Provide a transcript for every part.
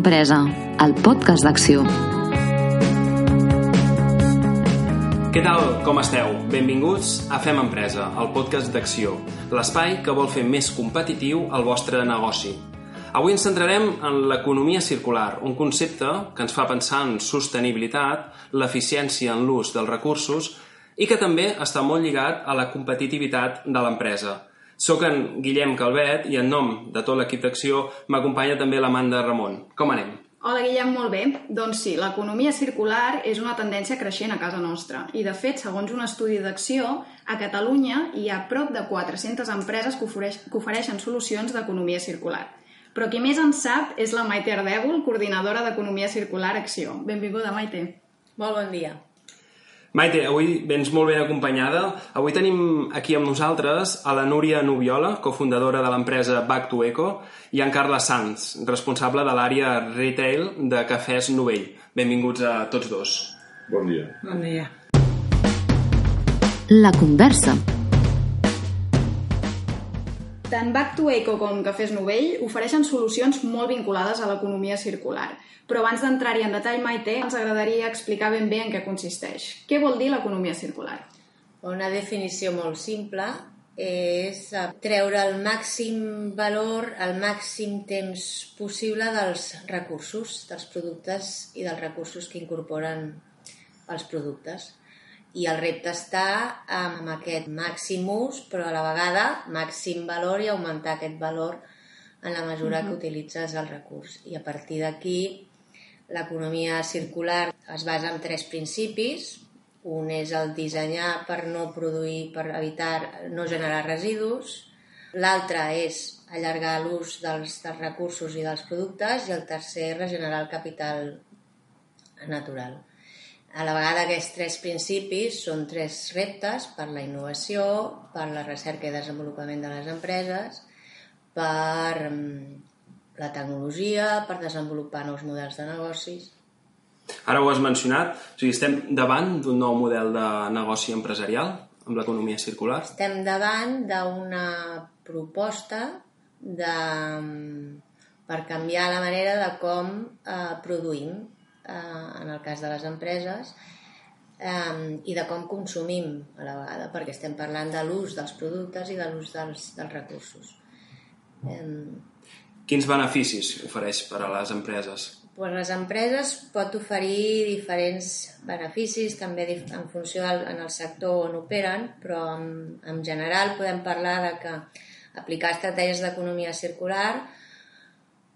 Empresa, el podcast d'acció. Què tal? Com esteu? Benvinguts a Fem Empresa, el podcast d'acció, l'espai que vol fer més competitiu el vostre negoci. Avui ens centrarem en l'economia circular, un concepte que ens fa pensar en sostenibilitat, l'eficiència en l'ús dels recursos i que també està molt lligat a la competitivitat de l'empresa. Soc en Guillem Calvet i en nom de tot l'equip d'acció m'acompanya també l'Amanda Ramon. Com anem? Hola Guillem, molt bé. Doncs sí, l'economia circular és una tendència creixent a casa nostra i de fet, segons un estudi d'acció, a Catalunya hi ha prop de 400 empreses que, ofereix, que ofereixen solucions d'economia circular. Però qui més en sap és la Maite Ardèvol, coordinadora d'Economia Circular Acció. Benvinguda, Maite. Molt bon dia. Maite, avui vens molt ben acompanyada. Avui tenim aquí amb nosaltres a la Núria Nubiola, cofundadora de l'empresa Back to Eco, i en Carles Sanz, responsable de l'àrea retail de Cafès Novell. Benvinguts a tots dos. Bon dia. Bon dia. La conversa. Tant Back to Eco com Cafès Novell ofereixen solucions molt vinculades a l'economia circular. Però abans d'entrar-hi en detall, Maite, ens agradaria explicar ben bé en què consisteix. Què vol dir l'economia circular? Una definició molt simple és treure el màxim valor, el màxim temps possible dels recursos, dels productes i dels recursos que incorporen els productes i el repte està amb aquest màxim ús, però a la vegada màxim valor i augmentar aquest valor en la mesura mm -hmm. que utilitzes el recurs. I a partir d'aquí, l'economia circular es basa en tres principis. Un és el dissenyar per no produir, per evitar no generar residus. L'altre és allargar l'ús dels, dels recursos i dels productes. I el tercer, regenerar el capital natural. A la vegada aquests tres principis són tres reptes per la innovació, per la recerca i desenvolupament de les empreses, per mm, la tecnologia, per desenvolupar nous models de negocis. Ara ho has mencionat, o sigui, estem davant d'un nou model de negoci empresarial amb l'economia circular? Estem davant d'una proposta de, mm, per canviar la manera de com eh, produïm eh, en el cas de les empreses, eh, i de com consumim a la vegada, perquè estem parlant de l'ús dels productes i de l'ús dels, dels recursos. Eh, Quins beneficis ofereix per a les empreses? Pues les empreses pot oferir diferents beneficis, també en funció del, en el sector on operen, però en, en general podem parlar de que aplicar estratègies d'economia circular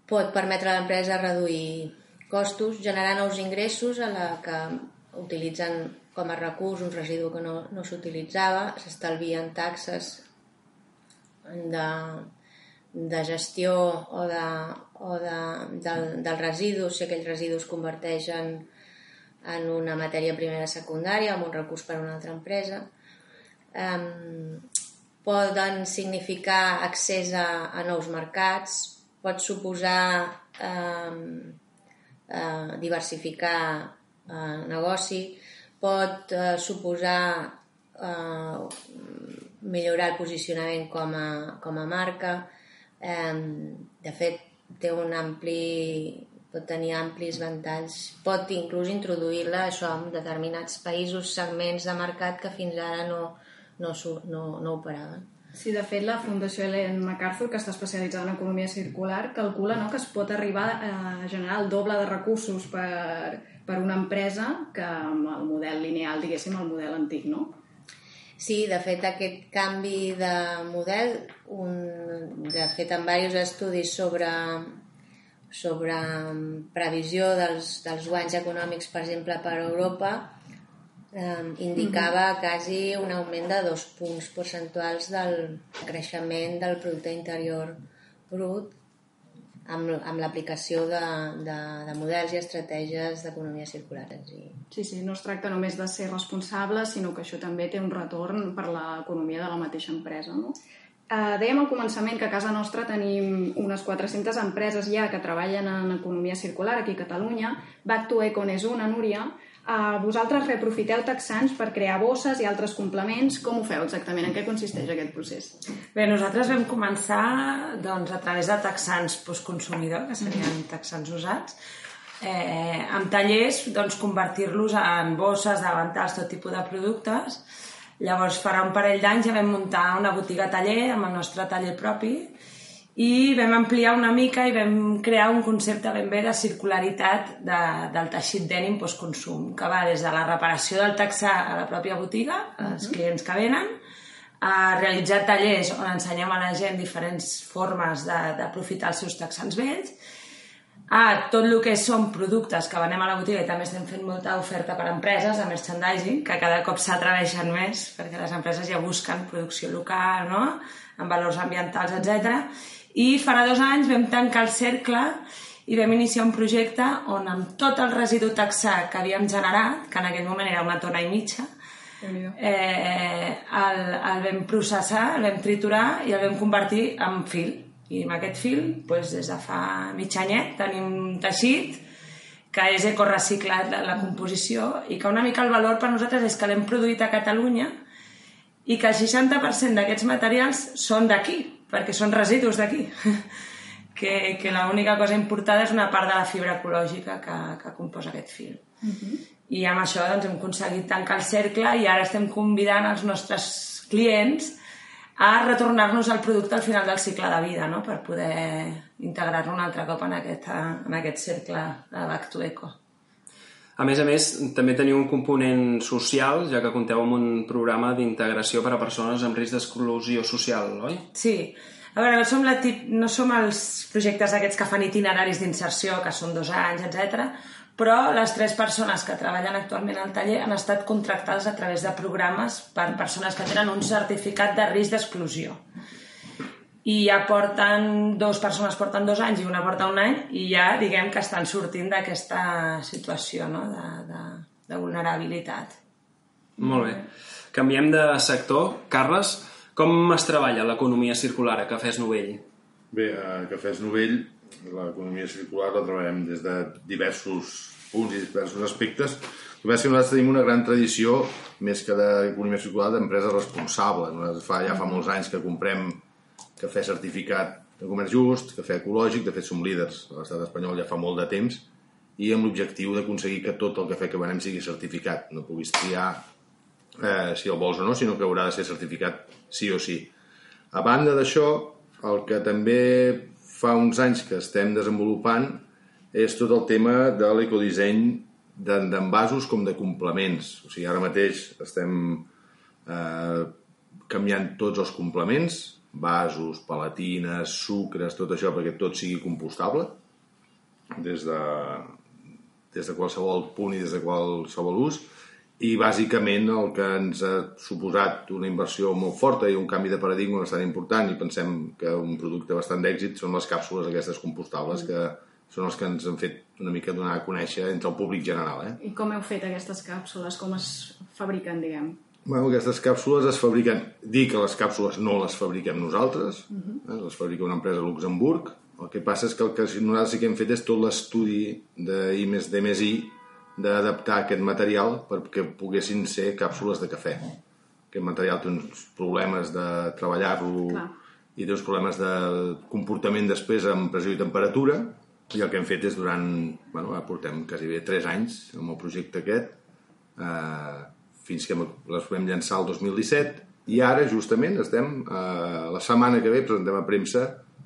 pot permetre a l'empresa reduir costos, generar nous ingressos a la que utilitzen com a recurs un residu que no, no s'utilitzava, s'estalvien taxes de, de gestió o, de, o de, del, del residu, si aquell residu es converteix en, en una matèria primera secundària, amb un recurs per a una altra empresa. Um, poden significar accés a, a nous mercats, pot suposar um, eh, diversificar eh, negoci, pot eh, suposar eh, millorar el posicionament com a, com a marca. Eh, de fet, té un ampli pot tenir amplis ventalls, pot inclús introduir-la això en determinats països, segments de mercat que fins ara no, no, no, no operaven. Sí, de fet, la Fundació Ellen MacArthur, que està especialitzada en economia circular, calcula no, que es pot arribar a generar el doble de recursos per, per una empresa que amb el model lineal, diguéssim, el model antic, no? Sí, de fet, aquest canvi de model, un, de fet, en diversos estudis sobre, sobre previsió dels, dels guanys econòmics, per exemple, per Europa, eh, indicava mm -hmm. quasi un augment de dos punts percentuals del creixement del producte interior brut amb, amb l'aplicació de, de, de models i estratègies d'economia circular. Sí. sí, sí, no es tracta només de ser responsable, sinó que això també té un retorn per l'economia de la mateixa empresa. No? Uh, dèiem al començament que a casa nostra tenim unes 400 empreses ja que treballen en economia circular aquí a Catalunya. Back to Econ és una, Núria, Uh, vosaltres reprofiteu texans per crear bosses i altres complements. Com ho feu exactament? En què consisteix aquest procés? Bé, nosaltres vam començar doncs, a través de texans postconsumidor, que serien texans usats, eh, amb tallers doncs, convertir-los en bosses, davantals, tot tipus de productes. Llavors, farà un parell d'anys ja vam muntar una botiga taller amb el nostre taller propi i vam ampliar una mica i vam crear un concepte ben bé de circularitat de, del teixit dènim postconsum, que va des de la reparació del taxà a la pròpia botiga, als clients que venen, a realitzar tallers on ensenyem a la gent diferents formes d'aprofitar els seus texans vells, a tot el que són productes que venem a la botiga i també estem fent molta oferta per a empreses de merchandising, que cada cop s'atreveixen més, perquè les empreses ja busquen producció local, no? amb valors ambientals, etc. I farà dos anys vam tancar el cercle i vam iniciar un projecte on amb tot el residu taxà que havíem generat, que en aquell moment era una tona i mitja, eh, el, el vam processar, el vam triturar i el vam convertir en fil. I amb aquest fil, doncs, des de fa mig anyet, tenim un teixit que és ecoreciclat la, la composició i que una mica el valor per nosaltres és que l'hem produït a Catalunya i que el 60% d'aquests materials són d'aquí, perquè són residus d'aquí. que, que l'única cosa importada és una part de la fibra ecològica que, que composa aquest fil. I amb això doncs, hem aconseguit tancar el cercle i ara estem convidant els nostres clients a retornar-nos al producte al final del cicle de vida, no? per poder integrar-lo un altre cop en aquest, en aquest cercle de Back to Eco. A més a més, també teniu un component social, ja que compteu amb un programa d'integració per a persones amb risc d'exclusió social, oi? Sí. A veure, no som, la tip, no som els projectes aquests que fan itineraris d'inserció, que són dos anys, etc. però les tres persones que treballen actualment al taller han estat contractades a través de programes per persones que tenen un certificat de risc d'exclusió. I ja porten, dos persones porten dos anys i una porta un any i ja diguem que estan sortint d'aquesta situació no? de, de, de vulnerabilitat. Molt bé. Canviem de sector. Carles, com es treballa l'economia circular a Cafès Novell? Bé, a Cafès Novell l'economia circular la treballem des de diversos punts i diversos aspectes. El que nosaltres tenim una gran tradició, més que d'economia circular, d'empresa responsable. Nosaltres fa, ja fa molts anys que comprem cafè certificat de comerç just, cafè ecològic, de fet som líders a l'estat espanyol ja fa molt de temps, i amb l'objectiu d'aconseguir que tot el cafè que venem sigui certificat. No puguis triar eh, si el vols o no, sinó que haurà de ser certificat sí o sí. A banda d'això, el que també fa uns anys que estem desenvolupant és tot el tema de l'ecodisseny d'en- d'envasos com de complements. O sigui, ara mateix estem eh, canviant tots els complements, vasos, palatines, sucres, tot això perquè tot sigui compostable des de, des de qualsevol punt i des de qualsevol ús i bàsicament el que ens ha suposat una inversió molt forta i un canvi de paradigma bastant important i pensem que un producte bastant d'èxit són les càpsules aquestes compostables que són els que ens han fet una mica donar a conèixer entre el públic general. Eh? I com heu fet aquestes càpsules? Com es fabriquen, diguem? Bueno, aquestes càpsules es fabriquen... Dir que les càpsules no les fabriquem nosaltres, eh? les fabrica una empresa a Luxemburg. El que passa és que el que nosaltres sí que hem fet és tot l'estudi de I més D més I d'adaptar aquest material perquè poguessin ser càpsules de cafè. Aquest material té uns problemes de treballar-lo i té uns problemes de comportament després amb pressió i temperatura i el que hem fet és durant... Bueno, portem quasi bé 3 anys amb el projecte aquest eh, fins que les vam llançar el 2017 i ara justament estem eh, la setmana que ve presentem a premsa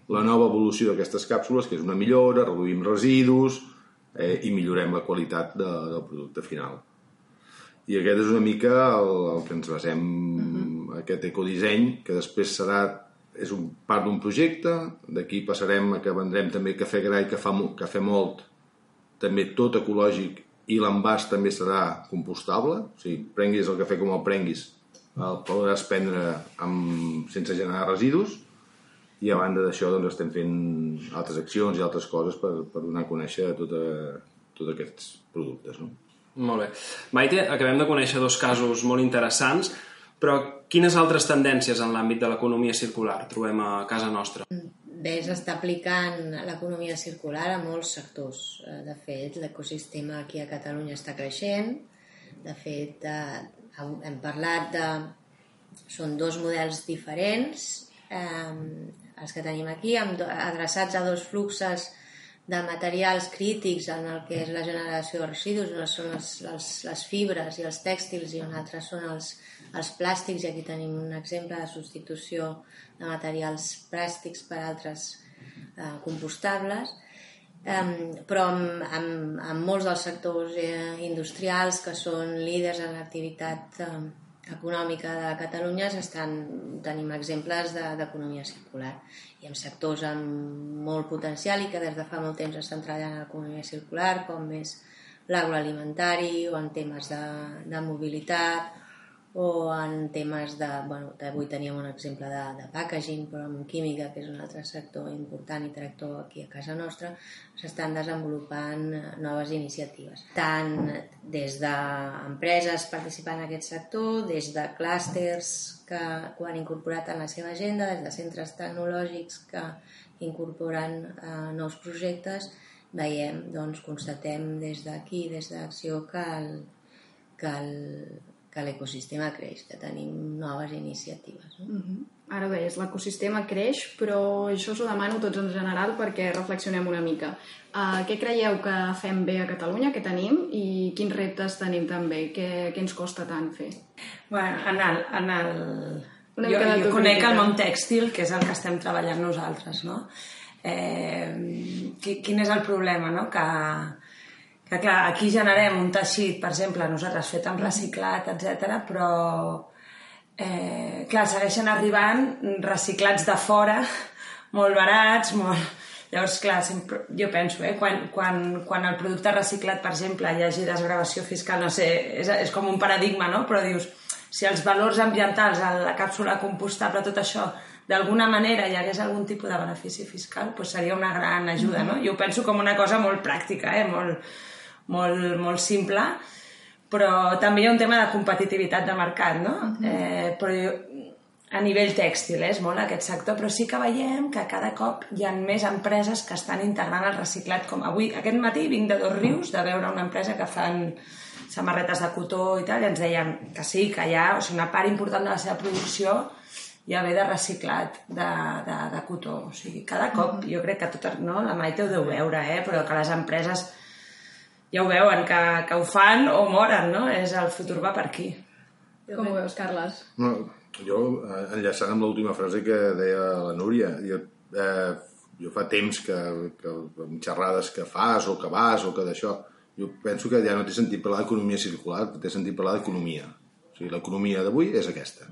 la nova evolució d'aquestes càpsules que és una millora, reduïm residus eh, i millorem la qualitat de, del producte final. I aquest és una mica el, el que ens basem aquest ecodisseny que després serà és un part d'un projecte d'aquí passarem a que vendrem també cafè gra i cafè, cafè molt també tot ecològic i l'envàs també serà compostable, o sigui, prenguis el cafè com el prenguis, el podràs prendre amb, sense generar residus, i a banda d'això doncs, estem fent altres accions i altres coses per, per donar a conèixer tota, tots aquests productes. No? Molt bé. Maite, acabem de conèixer dos casos molt interessants, però quines altres tendències en l'àmbit de l'economia circular trobem a casa nostra? Bé, s'està aplicant l'economia circular a molts sectors. Eh, De fet, l'ecosistema aquí a Catalunya està creixent de fet, eh, hem parlat de... Són dos models diferents, eh, els que tenim aquí, adreçats a dos fluxes de materials crítics en el que és la generació de residus, unes són les, les, les fibres i els tèxtils i un altre són els, els plàstics, i aquí tenim un exemple de substitució de materials plàstics per altres eh, compostables, um, però amb, amb, amb molts dels sectors eh, industrials que són líders en l'activitat eh, econòmica de Catalunya s'estan tenim exemples de- d'economia circular. I en sectors amb molt potencial i que des de fa molt temps estan treballant en l'economia circular com és l'agroalimentari o en temes de, de mobilitat o en temes de... Bueno, avui teníem un exemple de, de packaging, però en química, que és un altre sector important i tractor aquí a casa nostra, s'estan desenvolupant eh, noves iniciatives. Tant des d'empreses participant en aquest sector, des de clústers que, ho han incorporat en la seva agenda, des de centres tecnològics que incorporen eh, nous projectes, veiem, doncs, constatem des d'aquí, des d'Acció, que el, que el, que l'ecosistema creix, que tenim noves iniciatives. No? Ara ho deies, l'ecosistema creix, però això us ho demano tots en general perquè reflexionem una mica. Uh, què creieu que fem bé a Catalunya, què tenim i quins reptes tenim també? Què, què ens costa tant fer? Bueno, en el, en el... Una jo, jo conec el món tèxtil, que és el que estem treballant nosaltres, no? Eh, qui- quin és el problema, no? Que, que clar, aquí generem un teixit, per exemple, nosaltres fet amb reciclat, etc, però eh, clar, segueixen arribant reciclats de fora, molt barats, molt... Llavors, clar, sempre, jo penso, eh, quan, quan, quan el producte reciclat, per exemple, hi hagi desgravació fiscal, no sé, és, és com un paradigma, no? Però dius, si els valors ambientals, la càpsula compostable, tot això, d'alguna manera hi hagués algun tipus de benefici fiscal, doncs seria una gran ajuda, no? Jo ho penso com una cosa molt pràctica, eh? molt, molt, molt simple, però també hi ha un tema de competitivitat de mercat, no? eh, però jo, a nivell tèxtil eh, és molt aquest sector, però sí que veiem que cada cop hi ha més empreses que estan integrant el reciclat, com avui, aquest matí vinc de dos rius de veure una empresa que fan samarretes de cotó i tal, i ens deien que sí, que hi ha o sigui, una part important de la seva producció ja ve de reciclat de, de, de cotó. O sigui, cada cop, jo crec que tot, no? la Maite ho deu veure, eh? però que les empreses ja ho veuen, que, que ho fan o moren, no? És el futur va per aquí. Com ho veus, Carles? No, jo, eh, enllaçant amb l'última frase que deia la Núria, jo, eh, jo fa temps que, que amb xerrades que fas o que vas o que d'això, jo penso que ja no té sentit parlar d'economia circular, té sentit parlar d'economia. O sigui, l'economia d'avui és aquesta.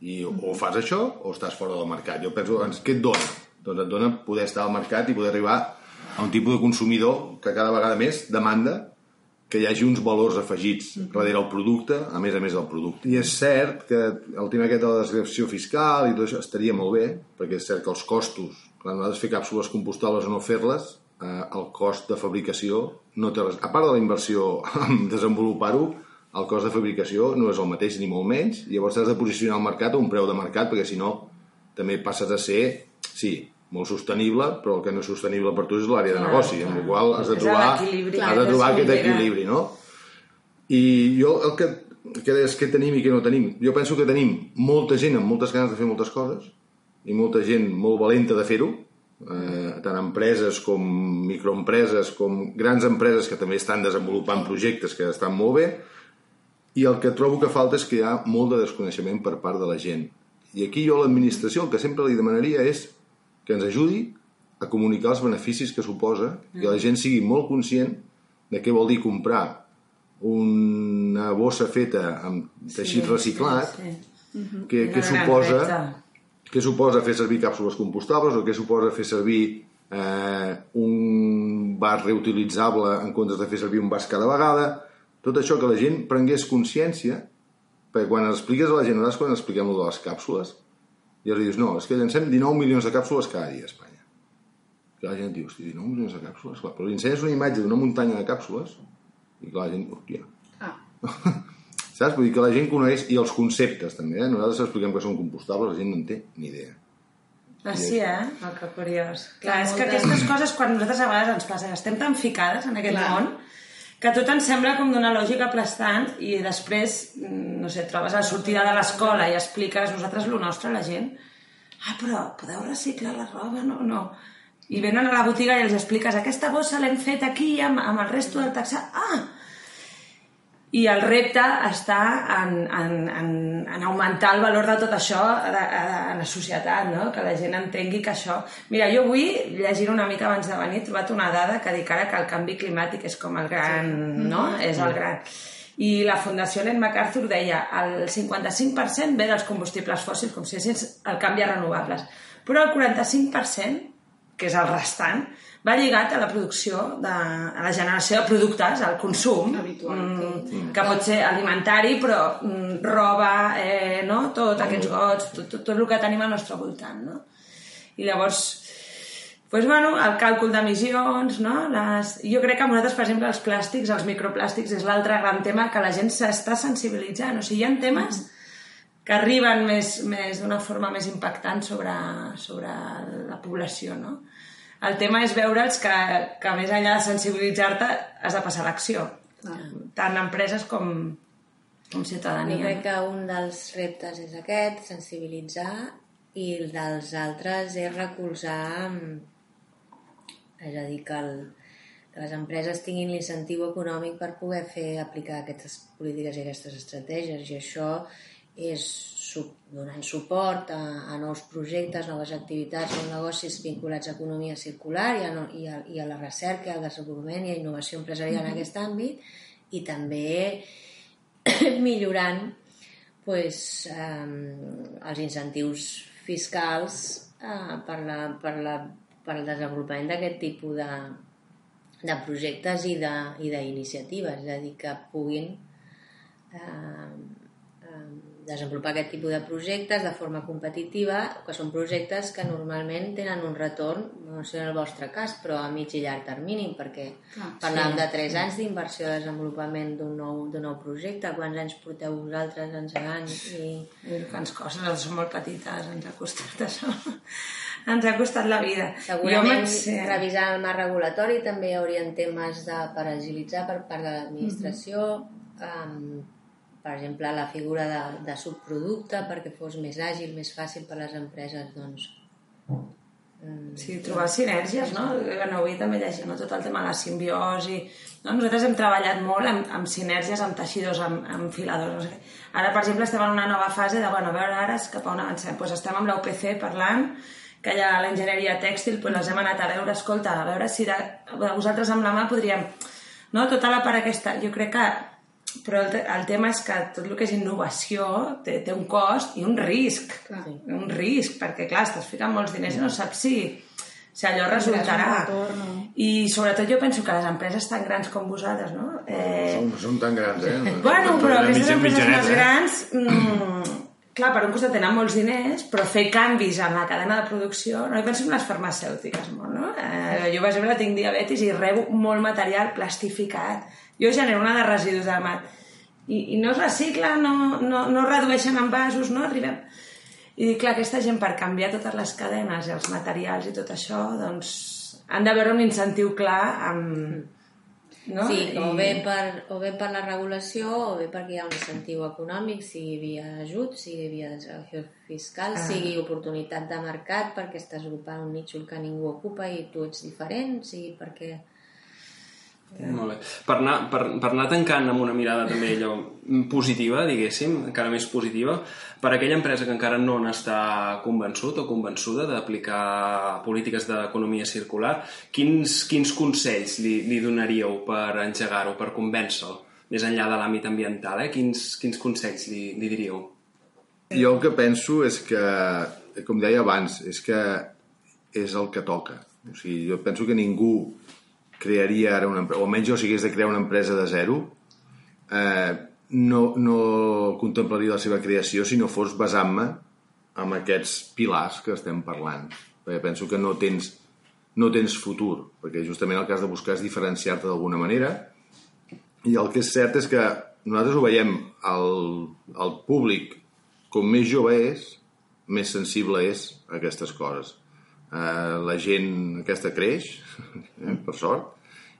I o fas això o estàs fora del mercat. Jo penso, ens, què et dona? Doncs et dona poder estar al mercat i poder arribar a un tipus de consumidor que cada vegada més demanda que hi hagi uns valors afegits darrere el producte, a més a més del producte. I és cert que el tema aquest de la desgravació fiscal i tot això estaria molt bé, perquè és cert que els costos, quan nosaltres fer càpsules compostables o no fer-les, eh, el cost de fabricació no té res... A part de la inversió en desenvolupar-ho, el cost de fabricació no és el mateix ni molt menys, llavors has de posicionar el mercat a un preu de mercat, perquè si no també passes a ser, sí, molt sostenible, però el que no és sostenible per tu és l'àrea de negoci, amb la qual has de trobar, has de trobar aquest equilibri, no? I jo el que, que deies que tenim i que no tenim, jo penso que tenim molta gent amb moltes ganes de fer moltes coses i molta gent molt valenta de fer-ho, eh, tant empreses com microempreses com grans empreses que també estan desenvolupant projectes que estan molt bé i el que trobo que falta és que hi ha molt de desconeixement per part de la gent. I aquí jo a l'administració el que sempre li demanaria és que ens ajudi a comunicar els beneficis que suposa, que la gent sigui molt conscient de què vol dir comprar una bossa feta amb teixit sí, reciclat, Sí, sí. que, que suposa què suposa fer servir càpsules compostables o què suposa fer servir eh, un vas reutilitzable en comptes de fer servir un vas cada vegada tot això que la gent prengués consciència perquè quan expliques a la gent, nosaltres quan expliquem de les càpsules i els dius, no, és que llancem 19 milions de càpsules cada dia a Espanya que la gent diu, hosti, 19 milions de càpsules clar, però li ensenyes una imatge d'una muntanya de càpsules i clar, la gent, hòstia Ah, saps? Vull dir que la gent coneix i els conceptes també, eh? nosaltres expliquem que són compostables la gent no en té ni idea Ah, sí, eh? Oh, que curiós. Clar, és que aquestes coses, quan nosaltres a vegades ens passa, estem tan ficades en aquest Clar. món, que tot ens sembla com d'una lògica aplastant i després, mm, no sé, trobes a la sortida de l'escola i expliques nosaltres lo nostre a la gent. Ah, però podeu reciclar la roba? No, no. I venen a la botiga i els expliques aquesta bossa l'hem fet aquí amb, amb el resto del taxat. Ah, i el repte està en, en, en, en augmentar el valor de tot això a la societat, no? que la gent entengui que això... Mira, jo avui, llegint una mica abans de venir, he trobat una dada que dic ara que el canvi climàtic és com el gran... Sí. no? Mm -hmm. És el gran... I la Fundació Ellen MacArthur deia el 55% ve dels combustibles fòssils, com si fossin el canvi a renovables. Però el 45%, que és el restant, va lligat a la producció, de, a la generació de productes, al consum, Habitual, mm, que pot ser alimentari, però mm, roba, eh, no? tot aquests gots, tot, tot, tot el que tenim al nostre voltant. No? I llavors, pues, bueno, el càlcul d'emissions, no? Les... jo crec que a nosaltres, per exemple, els plàstics, els microplàstics, és l'altre gran tema que la gent s'està sensibilitzant. O sigui, hi ha temes que arriben més, més d'una forma més impactant sobre, sobre la població, no? El tema és veure'ls que, que més enllà de sensibilitzar-te has de passar l'acció. Tant empreses com, com ciutadania. Jo crec que un dels reptes és aquest, sensibilitzar, i el dels altres és recolzar, és a dir, que, el, que les empreses tinguin l'incentiu econòmic per poder fer aplicar aquestes polítiques i aquestes estratègies, i això és donant suport a, a nous projectes, noves activitats, nous negocis vinculats a economia circular i a, i a, i a la recerca, al desenvolupament i a innovació empresarial mm -hmm. en aquest àmbit i també millorant pues, eh, els incentius fiscals eh, per, la, per, la, per el desenvolupament d'aquest tipus de, de projectes i d'iniciatives, és a dir, que puguin eh, desenvolupar aquest tipus de projectes de forma competitiva, que són projectes que normalment tenen un retorn, no sé en el vostre cas, però a mig i llarg termini, perquè ah, parlàvem sí. de 3 anys d'inversió de desenvolupament d'un nou, nou projecte. Quants anys porteu vosaltres engegant? I... I que ens costa, som molt petites, ens ha costat això. ens ha costat la vida. Segurament, jo revisant el marc regulatori també hi haurien temes de, per agilitzar per part de l'administració, mm -hmm. um, per exemple, la figura de, de subproducte perquè fos més àgil, més fàcil per a les empreses, doncs... Mm, sí, trobar sinergies, no? Bueno, avui també llegim no? tot el tema de la simbiosi. No? Nosaltres hem treballat molt amb, amb sinergies, amb teixidors, amb, amb filadors. Ara, per exemple, estem en una nova fase de, bueno, a veure ara cap a on avancem. Pues estem amb l'UPC parlant que hi ha l'enginyeria tèxtil, pues les hem anat a veure, escolta, a veure si de vosaltres amb la mà podríem... No? Tota la part aquesta, jo crec que però el, el tema és que tot el que és innovació té, té un cost i un risc. Clar. Un risc, perquè clar, estàs ficant molts diners i no saps si, si allò resultarà. I sobretot jo penso que les empreses tan grans com vosaltres, no? Eh... Som, som tan grans, eh? bueno, però aquestes empreses més eh? grans... Mm, clar, per un costat tenen molts diners, però fer canvis en la cadena de producció... No? Jo penso en les farmacèutiques, molt, no? Eh, jo, per exemple, tinc diabetis i rebo molt material plastificat jo genero una de residus de mat i, i no es recicla, no, no, no redueixen envasos, no arribem... I clar, aquesta gent per canviar totes les cadenes i els materials i tot això, doncs han de veure un incentiu clar amb... No? Sí, I... o, bé per, o bé per la regulació o bé perquè hi ha un incentiu econòmic, sigui via ajut, sigui via desgravació fiscal, ah. sigui oportunitat de mercat perquè estàs ocupant un nítxol que ningú ocupa i tu ets diferent, sigui perquè. Molt bé. Per anar, per, per anar tancant amb una mirada també allò positiva, diguéssim, encara més positiva, per aquella empresa que encara no n'està convençut o convençuda d'aplicar polítiques d'economia circular, quins, quins consells li, li donaríeu per engegar-ho, per convèncer-lo, més enllà de l'àmbit ambiental? Eh? Quins, quins consells li, li diríeu? Jo el que penso és que, com deia abans, és que és el que toca. O sigui, jo penso que ningú crearia ara una empresa, o almenys jo si hagués de crear una empresa de zero, eh, no, no contemplaria la seva creació si no fos basant-me en aquests pilars que estem parlant. Perquè penso que no tens, no tens futur, perquè justament el has de buscar és diferenciar-te d'alguna manera, i el que és cert és que nosaltres ho veiem, el, el públic, com més jove és, més sensible és a aquestes coses. Eh, la gent aquesta creix, eh, per sort,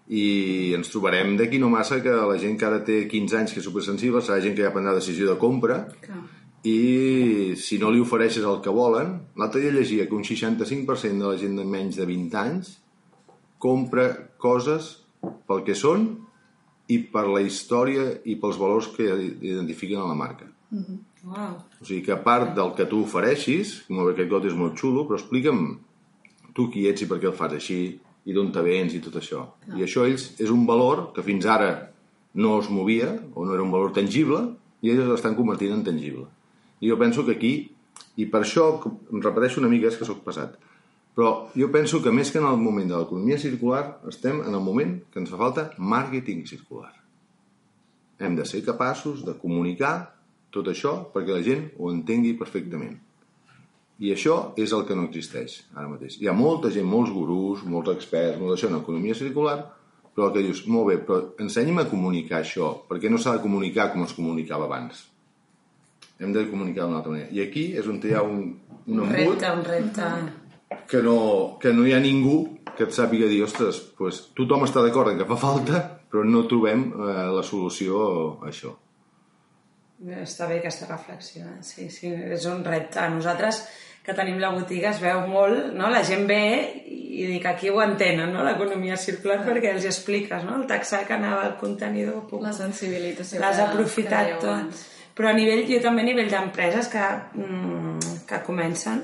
i ens trobarem d'aquí no massa que la gent que ara té 15 anys que és supersensible serà gent que ja prendrà decisió de compra Clar. i si no li ofereixes el que volen l'altre dia llegia que un 65% de la gent de menys de 20 anys compra coses pel que són i per la història i pels valors que identifiquen a la marca Uau. o sigui que a part del que tu ofereixis, com aquest got és molt xulo, però explica'm tu qui ets i per què el fas així, i d'on te vens i tot això. I això ells és un valor que fins ara no es movia, o no era un valor tangible, i ells l'estan convertint en tangible. I jo penso que aquí, i per això em repeteixo una mica, és que sóc pesat, però jo penso que més que en el moment de l'economia circular, estem en el moment que ens fa falta màrqueting circular. Hem de ser capaços de comunicar tot això perquè la gent ho entengui perfectament. I això és el que no existeix ara mateix. Hi ha molta gent, molts gurús, molts experts, molt d'això en economia circular, però que dius, molt bé, però ensenya'm a comunicar això, perquè no s'ha de comunicar com es comunicava abans. Hem de comunicar d'una altra manera. I aquí és on hi ha un, un Un embut repte, un repte. que no, que no hi ha ningú que et sàpiga dir, ostres, pues, tothom està d'acord en que fa falta, però no trobem eh, la solució a això. Està bé aquesta reflexió, eh? sí, sí, és un repte. Nosaltres, que tenim la botiga, es veu molt, no? La gent ve i dic, aquí ho entenen, no? L'economia circular, perquè els expliques, no? El taxar que anava al contenidor, puc... La sensibilització l'has aprofitat que tot. Però a nivell, jo també a nivell d'empreses que, mm, que comencen,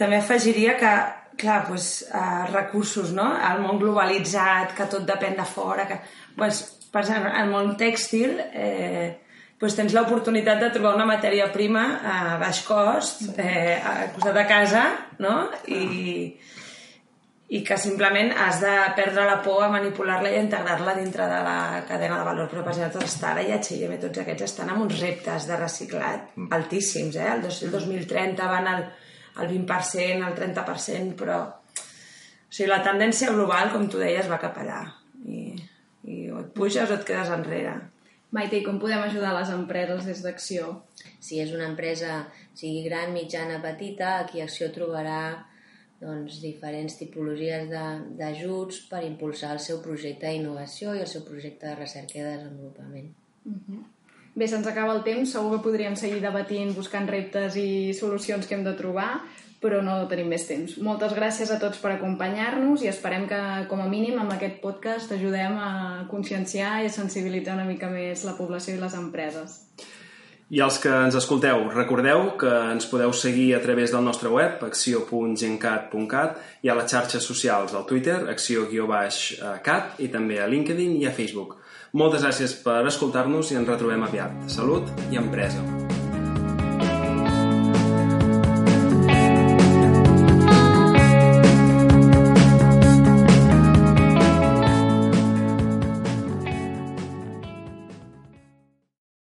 també afegiria que, clar, doncs, eh, recursos, no? El món globalitzat, que tot depèn de fora, que, doncs, per exemple, el món tèxtil, eh, doncs tens l'oportunitat de trobar una matèria prima a baix cost, eh, al costat de casa, no? I, i que simplement has de perdre la por a manipular-la i a integrar-la dintre de la cadena de valor. Però, per exemple, Stara i H&M, tots aquests estan amb uns reptes de reciclat altíssims, eh? El, dos, el 2030 van al, al 20%, al 30%, però... O sigui, la tendència global, com tu deies, va cap allà. I, i o et puges o et quedes enrere. Maite, i com podem ajudar les empreses des d'Acció? Si és una empresa, sigui gran, mitjana, petita, aquí Acció trobarà doncs, diferents tipologies d'ajuts per impulsar el seu projecte d'innovació i el seu projecte de recerca i de desenvolupament. Bé, se'ns acaba el temps, segur que podríem seguir debatint, buscant reptes i solucions que hem de trobar, però no tenim més temps. Moltes gràcies a tots per acompanyar-nos i esperem que, com a mínim, amb aquest podcast ajudem a conscienciar i a sensibilitzar una mica més la població i les empreses. I els que ens escolteu, recordeu que ens podeu seguir a través del nostre web, acció.gencat.cat, i a les xarxes socials, al Twitter, acció-cat, i també a LinkedIn i a Facebook. Moltes gràcies per escoltar-nos i ens retrobem aviat. Salut i empresa!